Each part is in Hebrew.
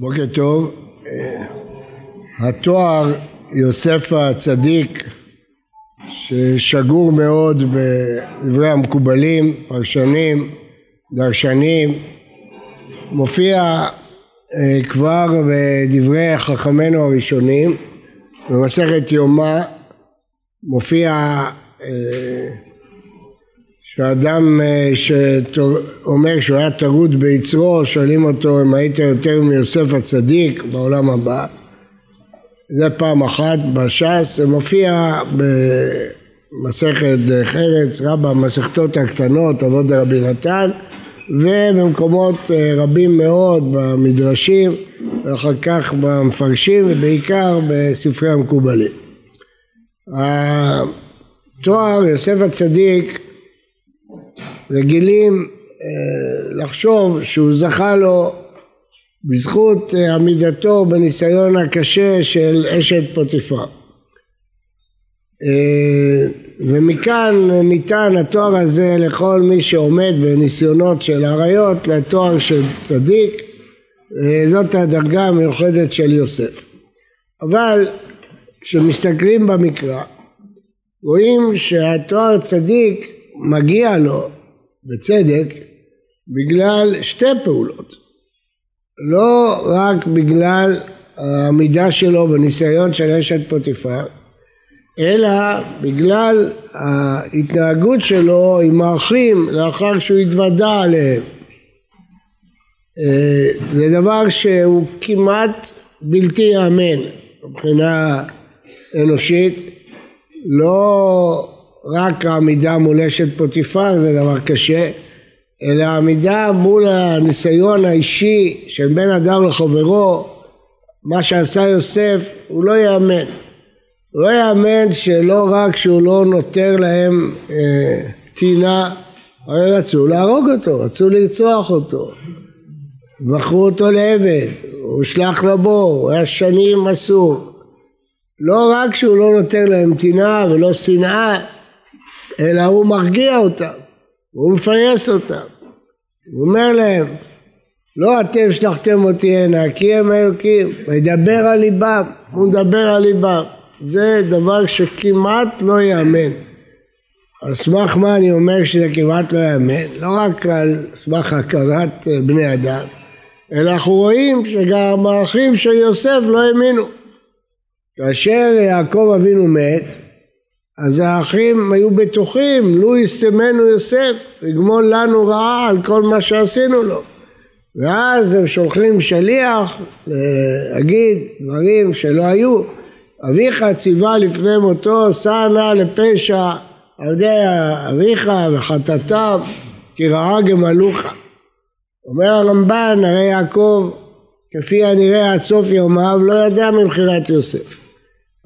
בוקר טוב. אה, התואר יוסף הצדיק ששגור מאוד בדברי המקובלים, פרשנים, דרשנים, מופיע אה, כבר בדברי חכמינו הראשונים, במסכת יומא מופיע אה, שאדם אה, שאומר שהוא היה טרוד ביצרו, שואלים אותו אם היית יותר מיוסף הצדיק בעולם הבא. זה פעם אחת בש"ס, זה מופיע במסכת חרץ, רבה, מסכתות הקטנות, אבות רבי נתן, ובמקומות אה, רבים מאוד במדרשים, ואחר כך במפרשים, ובעיקר בספרי המקובלים. התואר יוסף הצדיק רגילים אה, לחשוב שהוא זכה לו בזכות אה, עמידתו בניסיון הקשה של אשת פוטיפר. אה, ומכאן ניתן התואר הזה לכל מי שעומד בניסיונות של עריות לתואר של צדיק, זאת הדרגה המיוחדת של יוסף. אבל כשמסתכלים במקרא רואים שהתואר צדיק מגיע לו בצדק, בגלל שתי פעולות. לא רק בגלל העמידה שלו בניסיון של אשת פוטיפר, אלא בגלל ההתנהגות שלו עם האחים לאחר שהוא התוודה עליהם. אה, זה דבר שהוא כמעט בלתי ייאמן מבחינה אנושית, לא רק העמידה מול אשת פוטיפר זה דבר קשה, אלא העמידה מול הניסיון האישי של בן אדם לחברו, מה שעשה יוסף, הוא לא יאמן. לא יאמן שלא רק שהוא לא נותר להם אה, הרי רצו להרוג אותו, רצו לרצוח אותו. מכרו אותו לעבד, הוא הושלך לבור, הוא היה שנים אסור. לא רק שהוא לא נותר להם טינה ולא שנאה, אלא הוא מרגיע אותם, הוא מפייס אותם. הוא אומר להם, לא אתם שלחתם אותי הנה, כי הם אלוקים, וידבר על ליבם, הוא מדבר על ליבם. זה דבר שכמעט לא ייאמן. על סמך מה אני אומר שזה כמעט לא ייאמן? לא רק על סמך הכרת אה, בני אדם, אלא אנחנו רואים שגם האחים של יוסף לא האמינו. כאשר יעקב אבינו מת, אז האחים היו בטוחים, לו יסתמנו יוסף, יגמול לנו רעה על כל מה שעשינו לו. ואז הם שולחים שליח להגיד דברים שלא היו. אביך ציווה לפני מותו, סע נא לפשע עבדי אביך וחטאתם, כי רעה גמלוך. אומר הרמב"ן, הרי יעקב, כפי הנראה עד סוף יומיו, לא ידע ממכירת יוסף.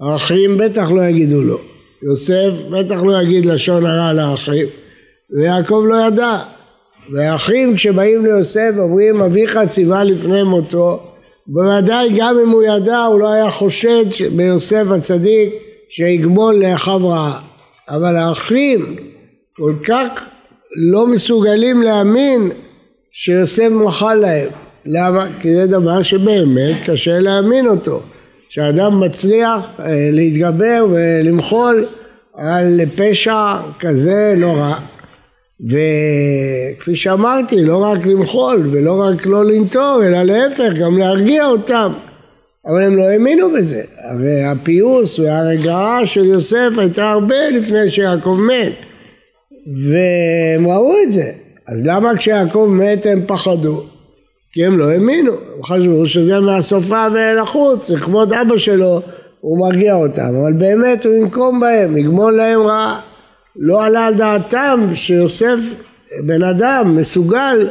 האחים בטח לא יגידו לו. יוסף בטח לא יגיד לשון הרע לאחים, ויעקב לא ידע. והאחים כשבאים ליוסף אומרים אביך ציווה לפני מותו, בוודאי גם אם הוא ידע הוא לא היה חושד ביוסף הצדיק שיגמול לאחיו רעה. אבל האחים כל כך לא מסוגלים להאמין שיוסף מחל להם. למה? כי זה דבר שבאמת קשה להאמין אותו. שאדם מצליח אה, להתגבר ולמחול על פשע כזה נורא וכפי שאמרתי לא רק למחול ולא רק לא לנטור אלא להפך גם להרגיע אותם. אבל הם לא האמינו בזה. הרי הפיוס והרגעה של יוסף הייתה הרבה לפני שיעקב מת והם ראו את זה. אז למה כשיעקב מת הם פחדו? כי הם לא האמינו, הם חשבו שזה מהסופה ולחוץ, לכבוד אבא שלו, הוא מרגיע אותם, אבל באמת הוא ינקום בהם, יגמול להם רעה. לא עלה על דעתם שיוסף בן אדם מסוגל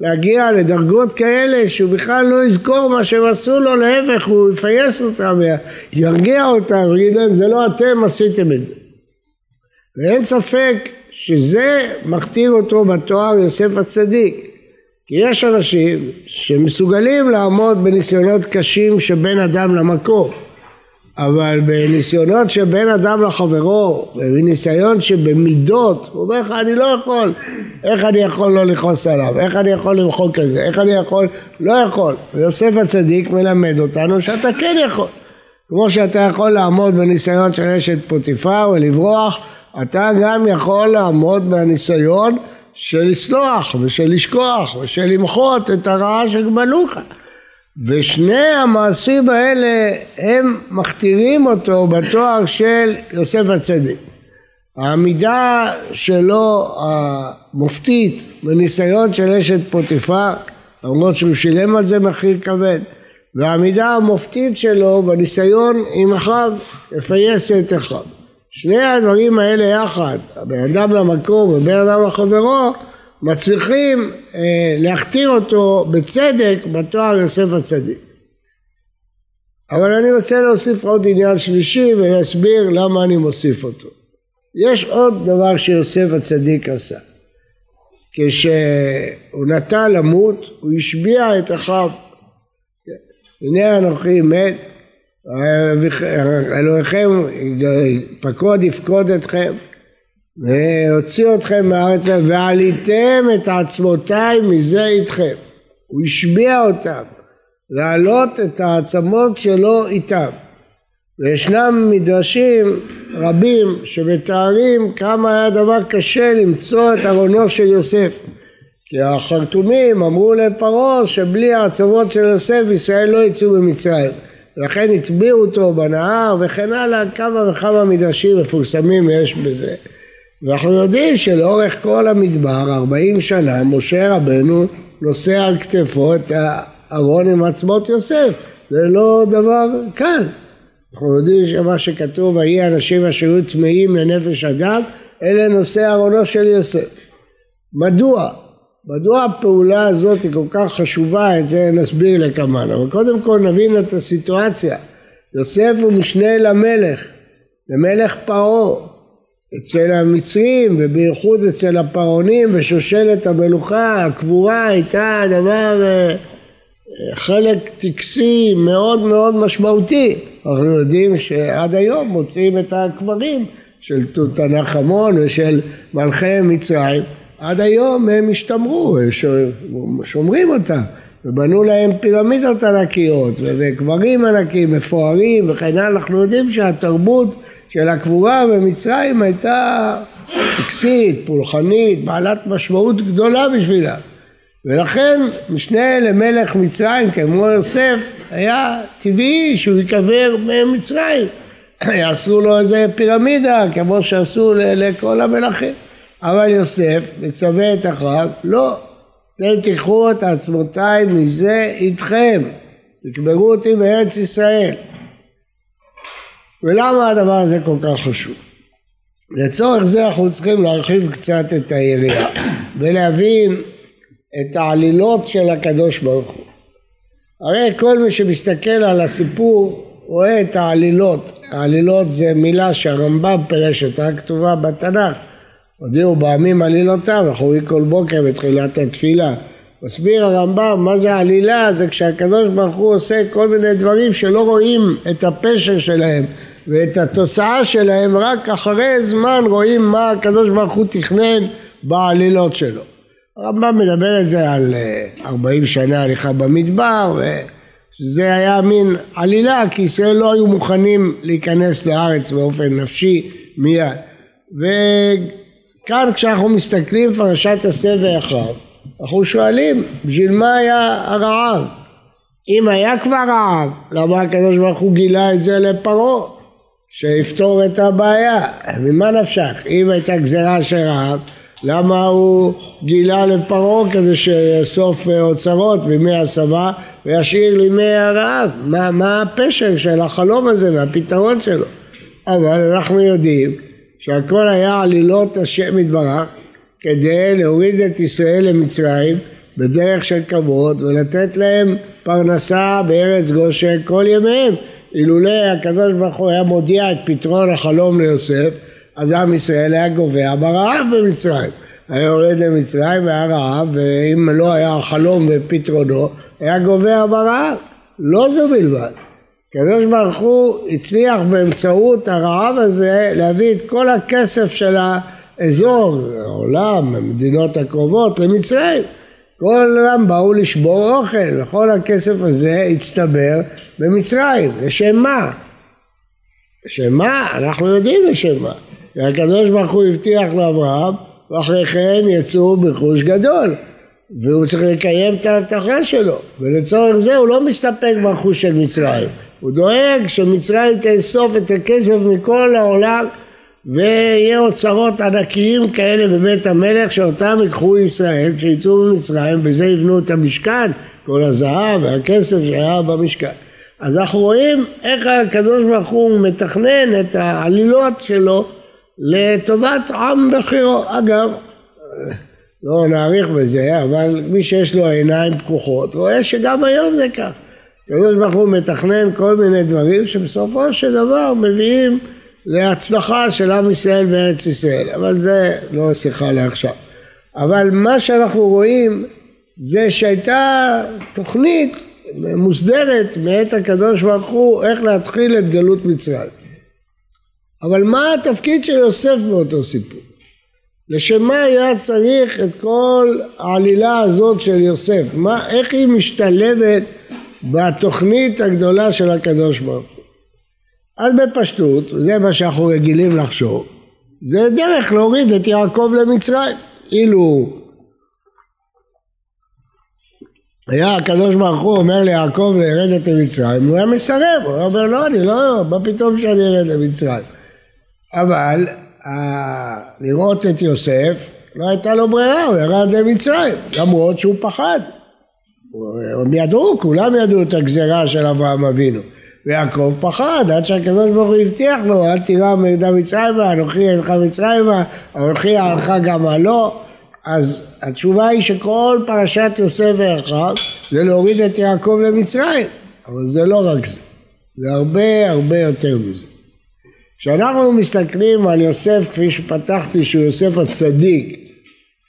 להגיע לדרגות כאלה שהוא בכלל לא יזכור מה שהם עשו לו, להפך הוא יפייס אותם וירגיע אותם ויגיד להם זה לא אתם עשיתם את זה. ואין ספק שזה מכתיר אותו בתואר יוסף הצדיק. כי יש אנשים שמסוגלים לעמוד בניסיונות קשים שבין אדם למקום אבל בניסיונות שבין אדם לחברו, בניסיון שבמידות, הוא אומר לך אני לא יכול, איך אני יכול לא לכעוס עליו, איך אני יכול למחוק את זה, איך אני יכול, לא יכול. ויוסף הצדיק מלמד אותנו שאתה כן יכול. כמו שאתה יכול לעמוד בניסיון של אשת פוטיפר ולברוח, אתה גם יכול לעמוד בניסיון של לסלוח ושל לשכוח ושל למחות את הרעה שגמלו לך. ושני המעשים האלה הם מכתירים אותו בתואר של יוסף הצדיק. העמידה שלו המופתית בניסיון של אשת פוטיפר, למרות שהוא שילם על זה מחיר כבד, והעמידה המופתית שלו בניסיון עם אחיו, לפייס את אחיו. שני הדברים האלה יחד, הבן אדם למקום ובן אדם לחברו, מצליחים אה, להכתיר אותו בצדק בתואר יוסף הצדיק. אבל אני רוצה להוסיף עוד עניין שלישי ולהסביר למה אני מוסיף אותו. יש עוד דבר שיוסף הצדיק עשה. כשהוא נטה למות, הוא השביע את אחיו. הנה אנוכי מת, אלוהיכם פקוד יפקוד אתכם והוציא אתכם מהארץ ועליתם את עצמותיי מזה איתכם. הוא השביע אותם להעלות את העצמות שלו איתם. וישנם מדרשים רבים שמתארים כמה היה דבר קשה למצוא את ארונו של יוסף. כי החרטומים אמרו לפרעה שבלי העצמות של יוסף ישראל לא יצאו ממצרים. לכן הטביעו אותו בנהר וכן הלאה, כמה וכמה מדרשים מפורסמים יש בזה. ואנחנו יודעים שלאורך כל המדבר, 40 שנה, משה רבנו נושא על כתפו את הארון עם עצמות יוסף. זה לא דבר קל. אנחנו יודעים שמה שכתוב, ויהי אנשים אשר היו טמאים לנפש אדם, אלה נושא ארונו של יוסף. מדוע? מדוע הפעולה הזאת היא כל כך חשובה, את זה נסביר לכמן. אבל קודם כל נבין את הסיטואציה. יוסף הוא משנה למלך, למלך פרעה. אצל המצרים ובייחוד אצל הפרעונים ושושלת המלוכה, הקבורה הייתה דבר, אה, חלק טקסי מאוד מאוד משמעותי. אנחנו יודעים שעד היום מוצאים את הקברים של תותנח המון ושל מלכי מצרים, עד היום הם השתמרו, שומרים אותם. ובנו להם פירמידות ענקיות וקברים ענקיים מפוארים וכן הלאה, אנחנו יודעים שהתרבות של הקבורה במצרים הייתה טקסית, פולחנית, בעלת משמעות גדולה בשבילה. ולכן משנה למלך מצרים כמו יוסף היה טבעי שהוא ייקבר במצרים. יעשו לו איזה פירמידה כמו שעשו לכל המלכים. אבל יוסף מצווה את אחיו, לא, אתם תיקחו את עצמותיי מזה איתכם, תקברו אותי בארץ ישראל. ולמה הדבר הזה כל כך חשוב? לצורך זה אנחנו צריכים להרחיב קצת את היריעה ולהבין את העלילות של הקדוש ברוך הוא. הרי כל מי שמסתכל על הסיפור רואה את העלילות. העלילות זה מילה שהרמב"ם פירש אותה, כתובה בתנ"ך. הודיעו בעמים עלילותיו, אנחנו רואים כל בוקר בתחילת התפילה. מסביר הרמב"ם מה זה עלילה, זה כשהקדוש ברוך הוא עושה כל מיני דברים שלא רואים את הפשר שלהם ואת התוצאה שלהם רק אחרי זמן רואים מה הקדוש ברוך הוא תכנן בעלילות שלו. הרמב"ם מדבר את זה על 40 אה, שנה הליכה במדבר וזה היה מין עלילה כי ישראל לא היו מוכנים להיכנס לארץ באופן נפשי מיד וכאן כשאנחנו מסתכלים פרשת עשה ואחיו אנחנו שואלים בשביל מה היה הרעב אם היה כבר רעב למה הקדוש ברוך הוא גילה את זה לפרעה שיפתור את הבעיה. ממה נפשך? אם הייתה גזירה של רעב, למה הוא גילה לפרעה כדי שיאסוף אוצרות בימי הסבה וישאיר לימי הרעב? מה, מה הפשר של החלום הזה והפתרון שלו? אבל אנחנו יודעים שהכל היה עלילות השם יתברך כדי להוריד את ישראל למצרים בדרך של כבוד ולתת להם פרנסה בארץ גושן כל ימיהם אילולא הקדוש ברוך הוא היה מודיע את פתרון החלום ליוסף, אז עם ישראל היה גובע ברעב במצרים. היה יורד למצרים והיה רעב, ואם לא היה חלום ופתרונו, היה גובע ברעב. לא זו בלבד, הקדוש ברוך הוא הצליח באמצעות הרעב הזה להביא את כל הכסף של האזור, העולם, המדינות הקרובות למצרים. כל העולם באו לשבור אוכל, וכל הכסף הזה הצטבר במצרים. לשם מה? לשם מה? אנחנו יודעים לשם מה. והקדוש ברוך הוא הבטיח לאברהם, ואחרי כן יצאו ברכוש גדול. והוא צריך לקיים את ההבטחה שלו, ולצורך זה הוא לא מסתפק ברכוש של מצרים, הוא דואג שמצרים תאסוף את הכסף מכל העולם ויהיה אוצרות ענקיים כאלה בבית המלך שאותם ייקחו ישראל כשיצאו ממצרים בזה יבנו את המשכן, כל הזהב והכסף שהיה במשכן. אז אנחנו רואים איך הקדוש ברוך הוא מתכנן את העלילות שלו לטובת עם בחירו. אגב, לא נאריך בזה, אבל מי שיש לו עיניים פקוחות רואה שגם היום זה כך. הקדוש ברוך הוא מתכנן כל מיני דברים שבסופו של דבר מביאים להצלחה של עם ישראל בארץ ישראל, אבל זה לא שיחה לעכשיו. אבל מה שאנחנו רואים זה שהייתה תוכנית מוסדרת מאת הקדוש ברוך הוא איך להתחיל את גלות מצרים. אבל מה התפקיד של יוסף באותו סיפור? לשם מה היה צריך את כל העלילה הזאת של יוסף? מה, איך היא משתלבת בתוכנית הגדולה של הקדוש ברוך הוא? אז בפשטות, זה מה שאנחנו רגילים לחשוב, זה דרך להוריד את יעקב למצרים. אילו היה הקדוש ברוך הוא אומר ליעקב לרדת למצרים, הוא היה מסרב, הוא אומר לא, אני לא, מה פתאום שאני ארד למצרים? אבל לראות את יוסף, לא הייתה לו ברירה, הוא ירד למצרים, למרות שהוא פחד. הם ידעו, כולם ידעו את הגזרה של אברהם אבינו. ויעקב פחד, עד שהקדוש ברוך הוא הבטיח לו, אל תירא מידע מצרימה, אנוכי אינך מצרימה, אנוכי אהלך גם הלא. אז התשובה היא שכל פרשת יוסף ואחיו זה להוריד את יעקב למצרים, אבל זה לא רק זה, זה הרבה הרבה יותר מזה. כשאנחנו מסתכלים על יוסף כפי שפתחתי שהוא יוסף הצדיק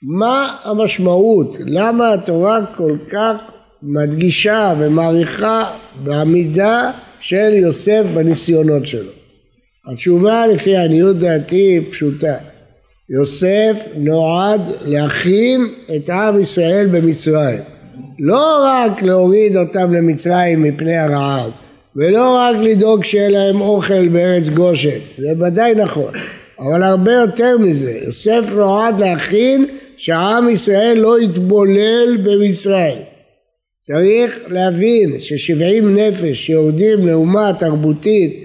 מה המשמעות? למה התורה כל כך מדגישה ומעריכה בעמידה של יוסף בניסיונות שלו? התשובה לפי עניות דעתי היא פשוטה יוסף נועד להכין את עם ישראל במצרים לא רק להוריד אותם למצרים מפני הרעב ולא רק לדאוג שיהיה להם אוכל בארץ גושן, זה ודאי נכון, אבל הרבה יותר מזה, יוסף נועד להכין שעם ישראל לא יתבולל במצרים. צריך להבין ששבעים נפש יורדים לאומה תרבותית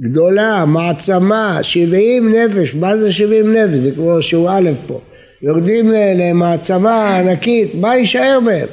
גדולה, מעצמה, שבעים נפש, מה זה שבעים נפש? זה כמו שהוא א' פה. יורדים למעצמה ענקית, מה יישאר מהם?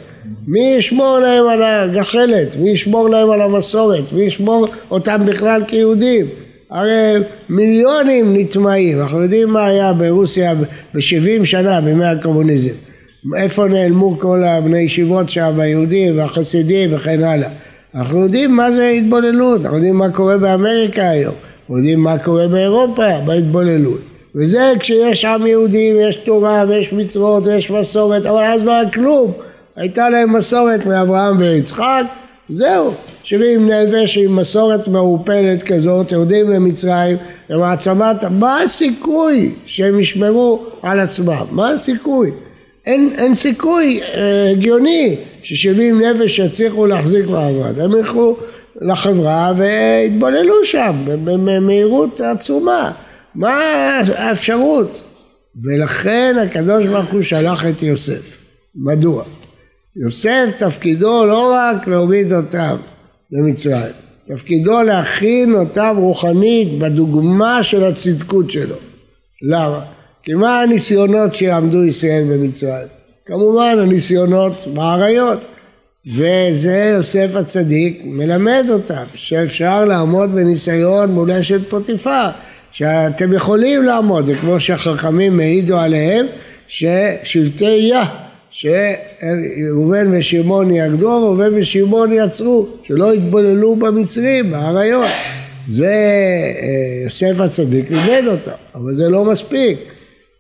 מי ישמור להם על הגחלת? מי ישמור להם על המסורת? מי ישמור אותם בכלל כיהודים? הרי מיליונים נטמעים, אנחנו יודעים מה היה ברוסיה ב-70 שנה בימי הקומוניזם. איפה נעלמו כל הבני ישיבות שם, היהודים והחסידים וכן הלאה. אנחנו יודעים מה זה התבוללות, אנחנו יודעים מה קורה באמריקה היום, אנחנו יודעים מה קורה באירופה בהתבוללות. וזה כשיש עם יהודי ויש תורה ויש מצוות ויש מסורת, אבל אז לא היה כלום. הייתה להם מסורת מאברהם ויצחק, זהו, שבעים נפש עם מסורת מעורפלת כזאת, יורדים למצרים, למעצמת, מה הסיכוי שהם ישמרו על עצמם? מה הסיכוי? אין, אין סיכוי אה, הגיוני ששבעים נפש יצליחו להחזיק מעמד, הם ילכו לחברה ויתבוללו שם במהירות עצומה, מה האפשרות? ולכן הקדוש ברוך הוא שלח את יוסף, מדוע? יוסף תפקידו לא רק להוריד אותם למצרים, תפקידו להכין אותם רוחנית בדוגמה של הצדקות שלו. למה? כי מה הניסיונות שיעמדו ישראל במצרים? כמובן הניסיונות באריות וזה יוסף הצדיק מלמד אותם שאפשר לעמוד בניסיון מול אשת פוטיפר שאתם יכולים לעמוד, זה כמו שהחכמים העידו עליהם ששבטי יה שראובן ושמעון יאגדו, ראובן ושמעון יצרו, שלא יתבוללו במצרים, באריות. זה אה, יוסף הצדיק לימד אותה, אבל זה לא מספיק.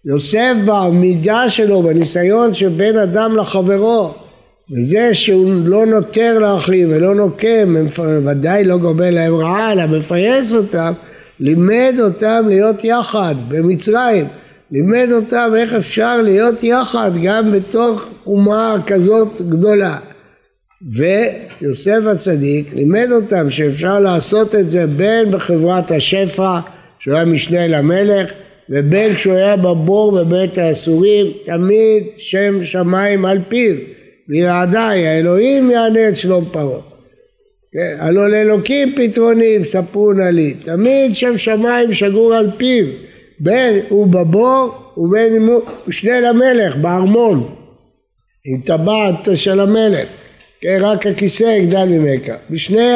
יוסף בעמידה שלו, בניסיון שבין אדם לחברו, וזה שהוא לא נותר לאחים ולא נוקם, ודאי לא גומל להם רעה, אלא מפייס אותם, לימד אותם להיות יחד במצרים, לימד אותם איך אפשר להיות יחד גם בתוך אומה כזאת גדולה. ויוסף הצדיק לימד אותם שאפשר לעשות את זה בין בחברת השפע, שהוא היה משנה למלך, ובין כשהוא היה בבור בבית האסורים, תמיד שם שמיים על פיו. וירעדיי, האלוהים יענה את שלום פרעה. כן, הלא לאלוקים פתרונים ספרו נא לי, תמיד שם שמיים שגור על פיו, בין הוא בבור ובין אם הוא משנה למלך בארמון, עם טבעת של המלך, כן, רק הכיסא יגדל ממך. בשני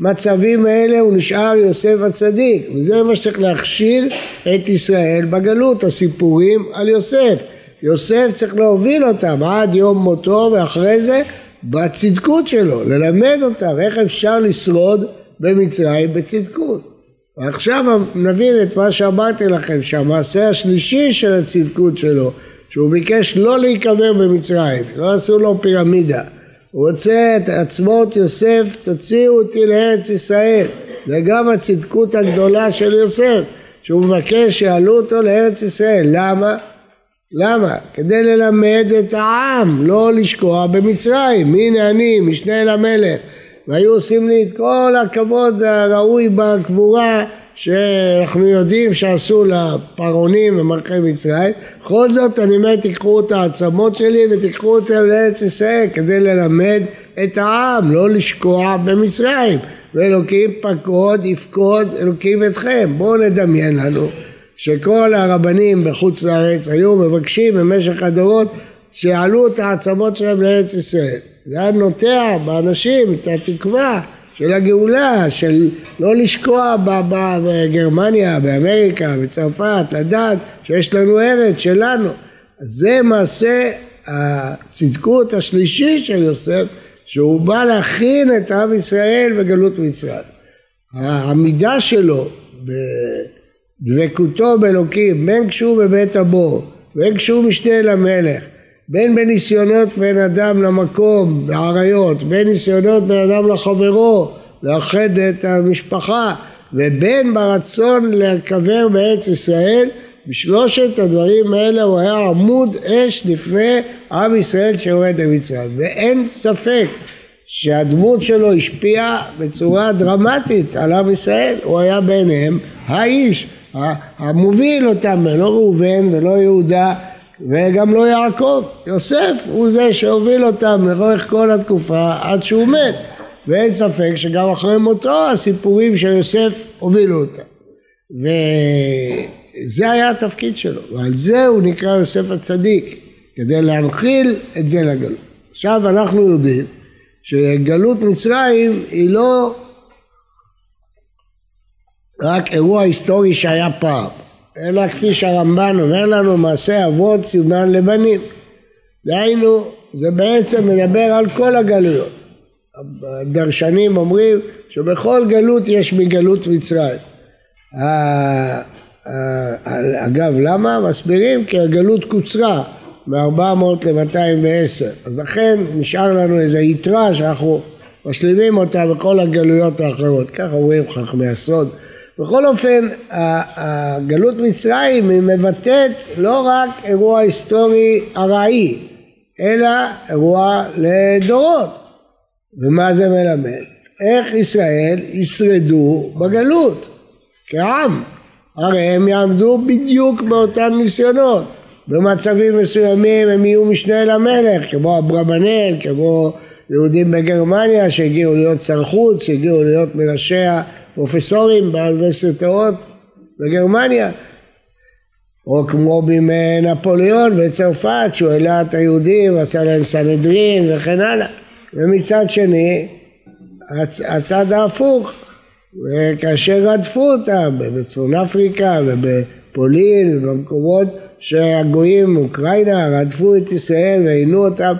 המצבים האלה הוא נשאר יוסף הצדיק, וזה מה שצריך להכשיר את ישראל בגלות, הסיפורים על יוסף. יוסף צריך להוביל אותם עד יום מותו ואחרי זה בצדקות שלו, ללמד אותם איך אפשר לשרוד במצרים בצדקות. ועכשיו נבין את מה שאמרתי לכם, שהמעשה השלישי של הצדקות שלו, שהוא ביקש לא להיקבר במצרים, לא עשו לו פירמידה, הוא רוצה את עצמות יוסף, תוציאו אותי לארץ ישראל, זה גם הצדקות הגדולה של יוסף, שהוא מבקש שיעלו אותו לארץ ישראל, למה? למה? כדי ללמד את העם לא לשקוע במצרים. הנה אני, משנה למלך. והיו עושים לי את כל הכבוד הראוי בקבורה שאנחנו יודעים שעשו לפרעונים ומלכי מצרים. בכל זאת אני אומר תיקחו את העצמות שלי ותיקחו אותם לארץ ישראל כדי ללמד את העם לא לשקוע במצרים. ואלוקים פקוד יפקוד אלוקים אתכם. בואו נדמיין לנו שכל הרבנים בחוץ לארץ היו מבקשים במשך הדורות שיעלו את העצמות שלהם לארץ ישראל. זה היה נוטע באנשים את התקווה של הגאולה, של לא לשקוע בגרמניה, באמריקה, בצרפת, לדעת שיש לנו ארץ שלנו. זה מעשה הצדקות השלישי של יוסף, שהוא בא להכין את עם ישראל בגלות מצרים. העמידה שלו דבקותו באלוקים, בין כשהוא בבית הבור, בין כשהוא משנה למלך, בין בניסיונות בין אדם למקום, בעריות, בין ניסיונות בין אדם לחברו, לאחד את המשפחה, ובין ברצון לקבר בארץ ישראל, בשלושת הדברים האלה הוא היה עמוד אש לפני עם ישראל שיורד למצרים, ואין ספק שהדמות שלו השפיעה בצורה דרמטית על עם ישראל, הוא היה ביניהם האיש המוביל אותם, לא ראובן ולא יהודה וגם לא יעקב, יוסף הוא זה שהוביל אותם לאורך כל התקופה עד שהוא מת. ואין ספק שגם אחרי מותו הסיפורים של יוסף הובילו אותם. וזה היה התפקיד שלו ועל זה הוא נקרא יוסף הצדיק כדי להנחיל את זה לגלות. עכשיו אנחנו יודעים שגלות מצרים היא לא רק אירוע היסטורי שהיה פעם, אלא כפי שהרמב"ן אומר לנו, מעשה אבות סימן לבנים. דהיינו, זה בעצם מדבר על כל הגלויות. הדרשנים אומרים שבכל גלות יש מגלות מצרים. אגב, למה? מסבירים כי הגלות קוצרה מ-400 ל-210, אז לכן נשאר לנו איזו יתרה שאנחנו משלימים אותה בכל הגלויות האחרות, כך אומרים חכמי הסוד. בכל אופן, הגלות מצרים היא מבטאת לא רק אירוע היסטורי ארעי, אלא אירוע לדורות. ומה זה מלמד? איך ישראל ישרדו בגלות כעם. הרי הם יעמדו בדיוק באותם ניסיונות. במצבים מסוימים הם יהיו משנה למלך, כמו אברבנאל, כמו יהודים בגרמניה שהגיעו להיות שר חוץ, שהגיעו להיות מראשי פרופסורים באוניברסיטאות בגרמניה, או כמו בימי נפוליאון בצרפת שהוא העלה את היהודים ועשה להם סנהדרין וכן הלאה. ומצד שני הצ, הצד ההפוך, כאשר רדפו אותם בצפון אפריקה ובפולין ובמקומות שהגויים, אוקראינה, רדפו את ישראל ועינו אותם,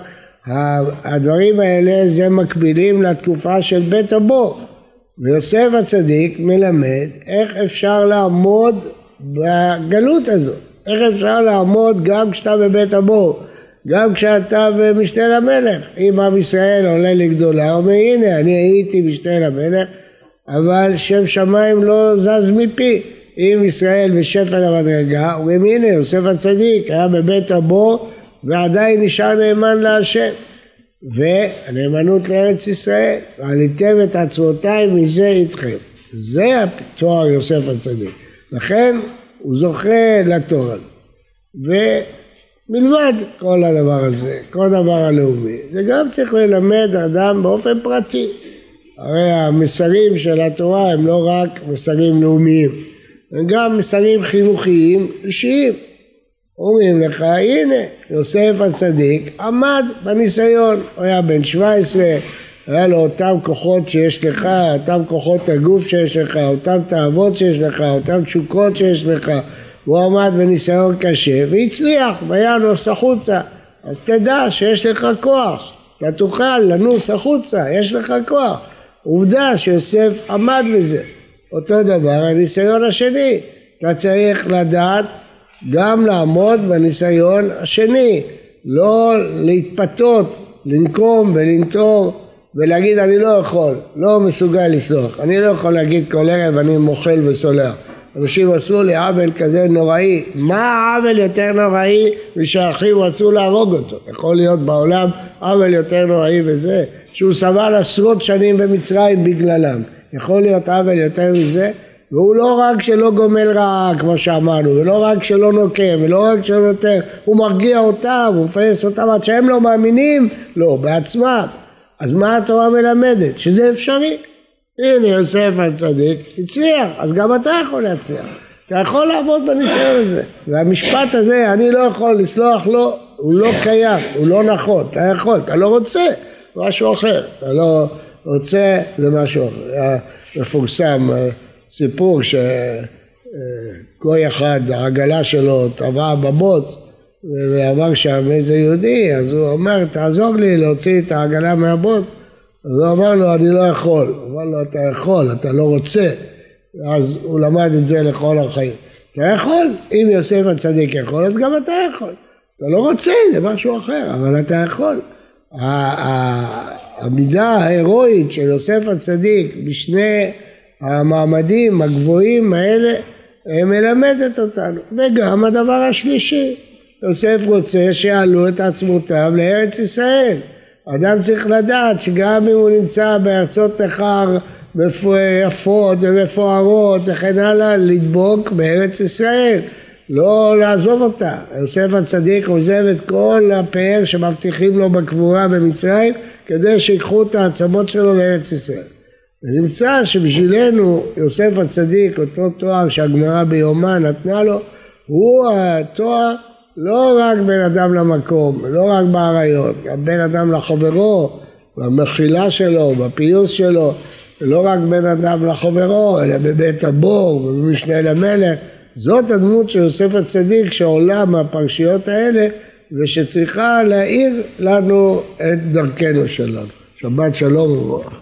הדברים האלה זה מקבילים לתקופה של בית הבור. ויוסף הצדיק מלמד איך אפשר לעמוד בגלות הזאת, איך אפשר לעמוד גם כשאתה בבית הבור, גם כשאתה במשנה למלך, אם עם ישראל עולה לגדולה, אומר הנה אני הייתי משנה למלך, אבל שם שמיים לא זז מפי. אם ישראל בשפל המדרגה, אומרים הנה יוסף הצדיק היה בבית אבו ועדיין נשאר נאמן להשם. והנאמנות לארץ ישראל, ועליתם את עצמותיי מזה איתכם. זה התואר יוסף הצדיק. לכן הוא זוכה לתואר הזה. ומלבד כל הדבר הזה, כל הדבר הלאומי, זה גם צריך ללמד אדם באופן פרטי. הרי המסרים של התורה הם לא רק מסרים לאומיים, הם גם מסרים חינוכיים אישיים. אומרים לך, הנה, יוסף הצדיק עמד בניסיון, הוא היה בן 17, היה לו אותם כוחות שיש לך, אותם כוחות הגוף שיש לך, אותם תאוות שיש לך, אותם תשוקות שיש לך, הוא עמד בניסיון קשה והצליח, וינוס החוצה. אז תדע שיש לך כוח, אתה תוכל לנוס החוצה, יש לך כוח. עובדה שיוסף עמד בזה. אותו דבר הניסיון השני, אתה צריך לדעת גם לעמוד בניסיון השני, לא להתפתות, לנקום ולנטור ולהגיד אני לא יכול, לא מסוגל לסלוח, אני לא יכול להגיד כל ערב אני מוחל וסולח. אנשים עשו לי עוול כזה נוראי, מה העוול יותר נוראי ושאחיו רצו להרוג אותו? יכול להיות בעולם עוול יותר נוראי וזה, שהוא סבל עשרות שנים במצרים בגללם, יכול להיות עוול יותר מזה? והוא לא רק שלא גומל רעה כמו שאמרנו, ולא רק שלא נוקם, ולא רק שלא נותן, הוא מרגיע אותם, הוא מפייס אותם עד שהם לא מאמינים, לא, בעצמם. אז מה התורה מלמדת? שזה אפשרי. הנה יוסף הצדיק הצליח, אז גם אתה יכול להצליח. אתה יכול לעבוד בניסיון הזה. והמשפט הזה, אני לא יכול לסלוח לו, לא, הוא לא קיים, הוא לא נכון. אתה יכול, אתה לא רוצה, משהו אחר. אתה לא רוצה, זה משהו אחר. מפורסם אה, סיפור שגוי אחד, העגלה שלו טבעה בבוץ ועבר שם איזה יהודי, אז הוא אומר, תעזור לי להוציא את העגלה מהבוץ. אז הוא אמר לו, אני לא יכול. הוא אמר לו, אתה יכול, אתה לא רוצה. אז הוא למד את זה לכל החיים. אתה יכול, אם יוסף הצדיק יכול, אז גם אתה יכול. אתה לא רוצה, זה משהו אחר, אבל אתה יכול. המידה ההירואית של יוסף הצדיק בשני המעמדים הגבוהים האלה מלמדת אותנו. וגם הדבר השלישי, יוסף רוצה שיעלו את עצמותיו לארץ ישראל. אדם צריך לדעת שגם אם הוא נמצא בארצות נכר יפות ומפוארות וכן הלאה, לדבוק בארץ ישראל, לא לעזוב אותה. יוסף הצדיק עוזב את כל הפאר שמבטיחים לו בקבורה במצרים כדי שיקחו את העצמות שלו לארץ ישראל. ונמצא שבשבילנו יוסף הצדיק, אותו תואר שהגמרא ביומה נתנה לו, הוא התואר לא רק בין אדם למקום, לא רק באריות, גם בין אדם לחברו, במחילה שלו, בפיוס שלו, לא רק בין אדם לחברו, אלא בבית הבור ובמשנה למלך. זאת הדמות של יוסף הצדיק שעולה מהפרשיות האלה ושצריכה להאיר לנו את דרכנו שלנו. שבת שלום וברוך.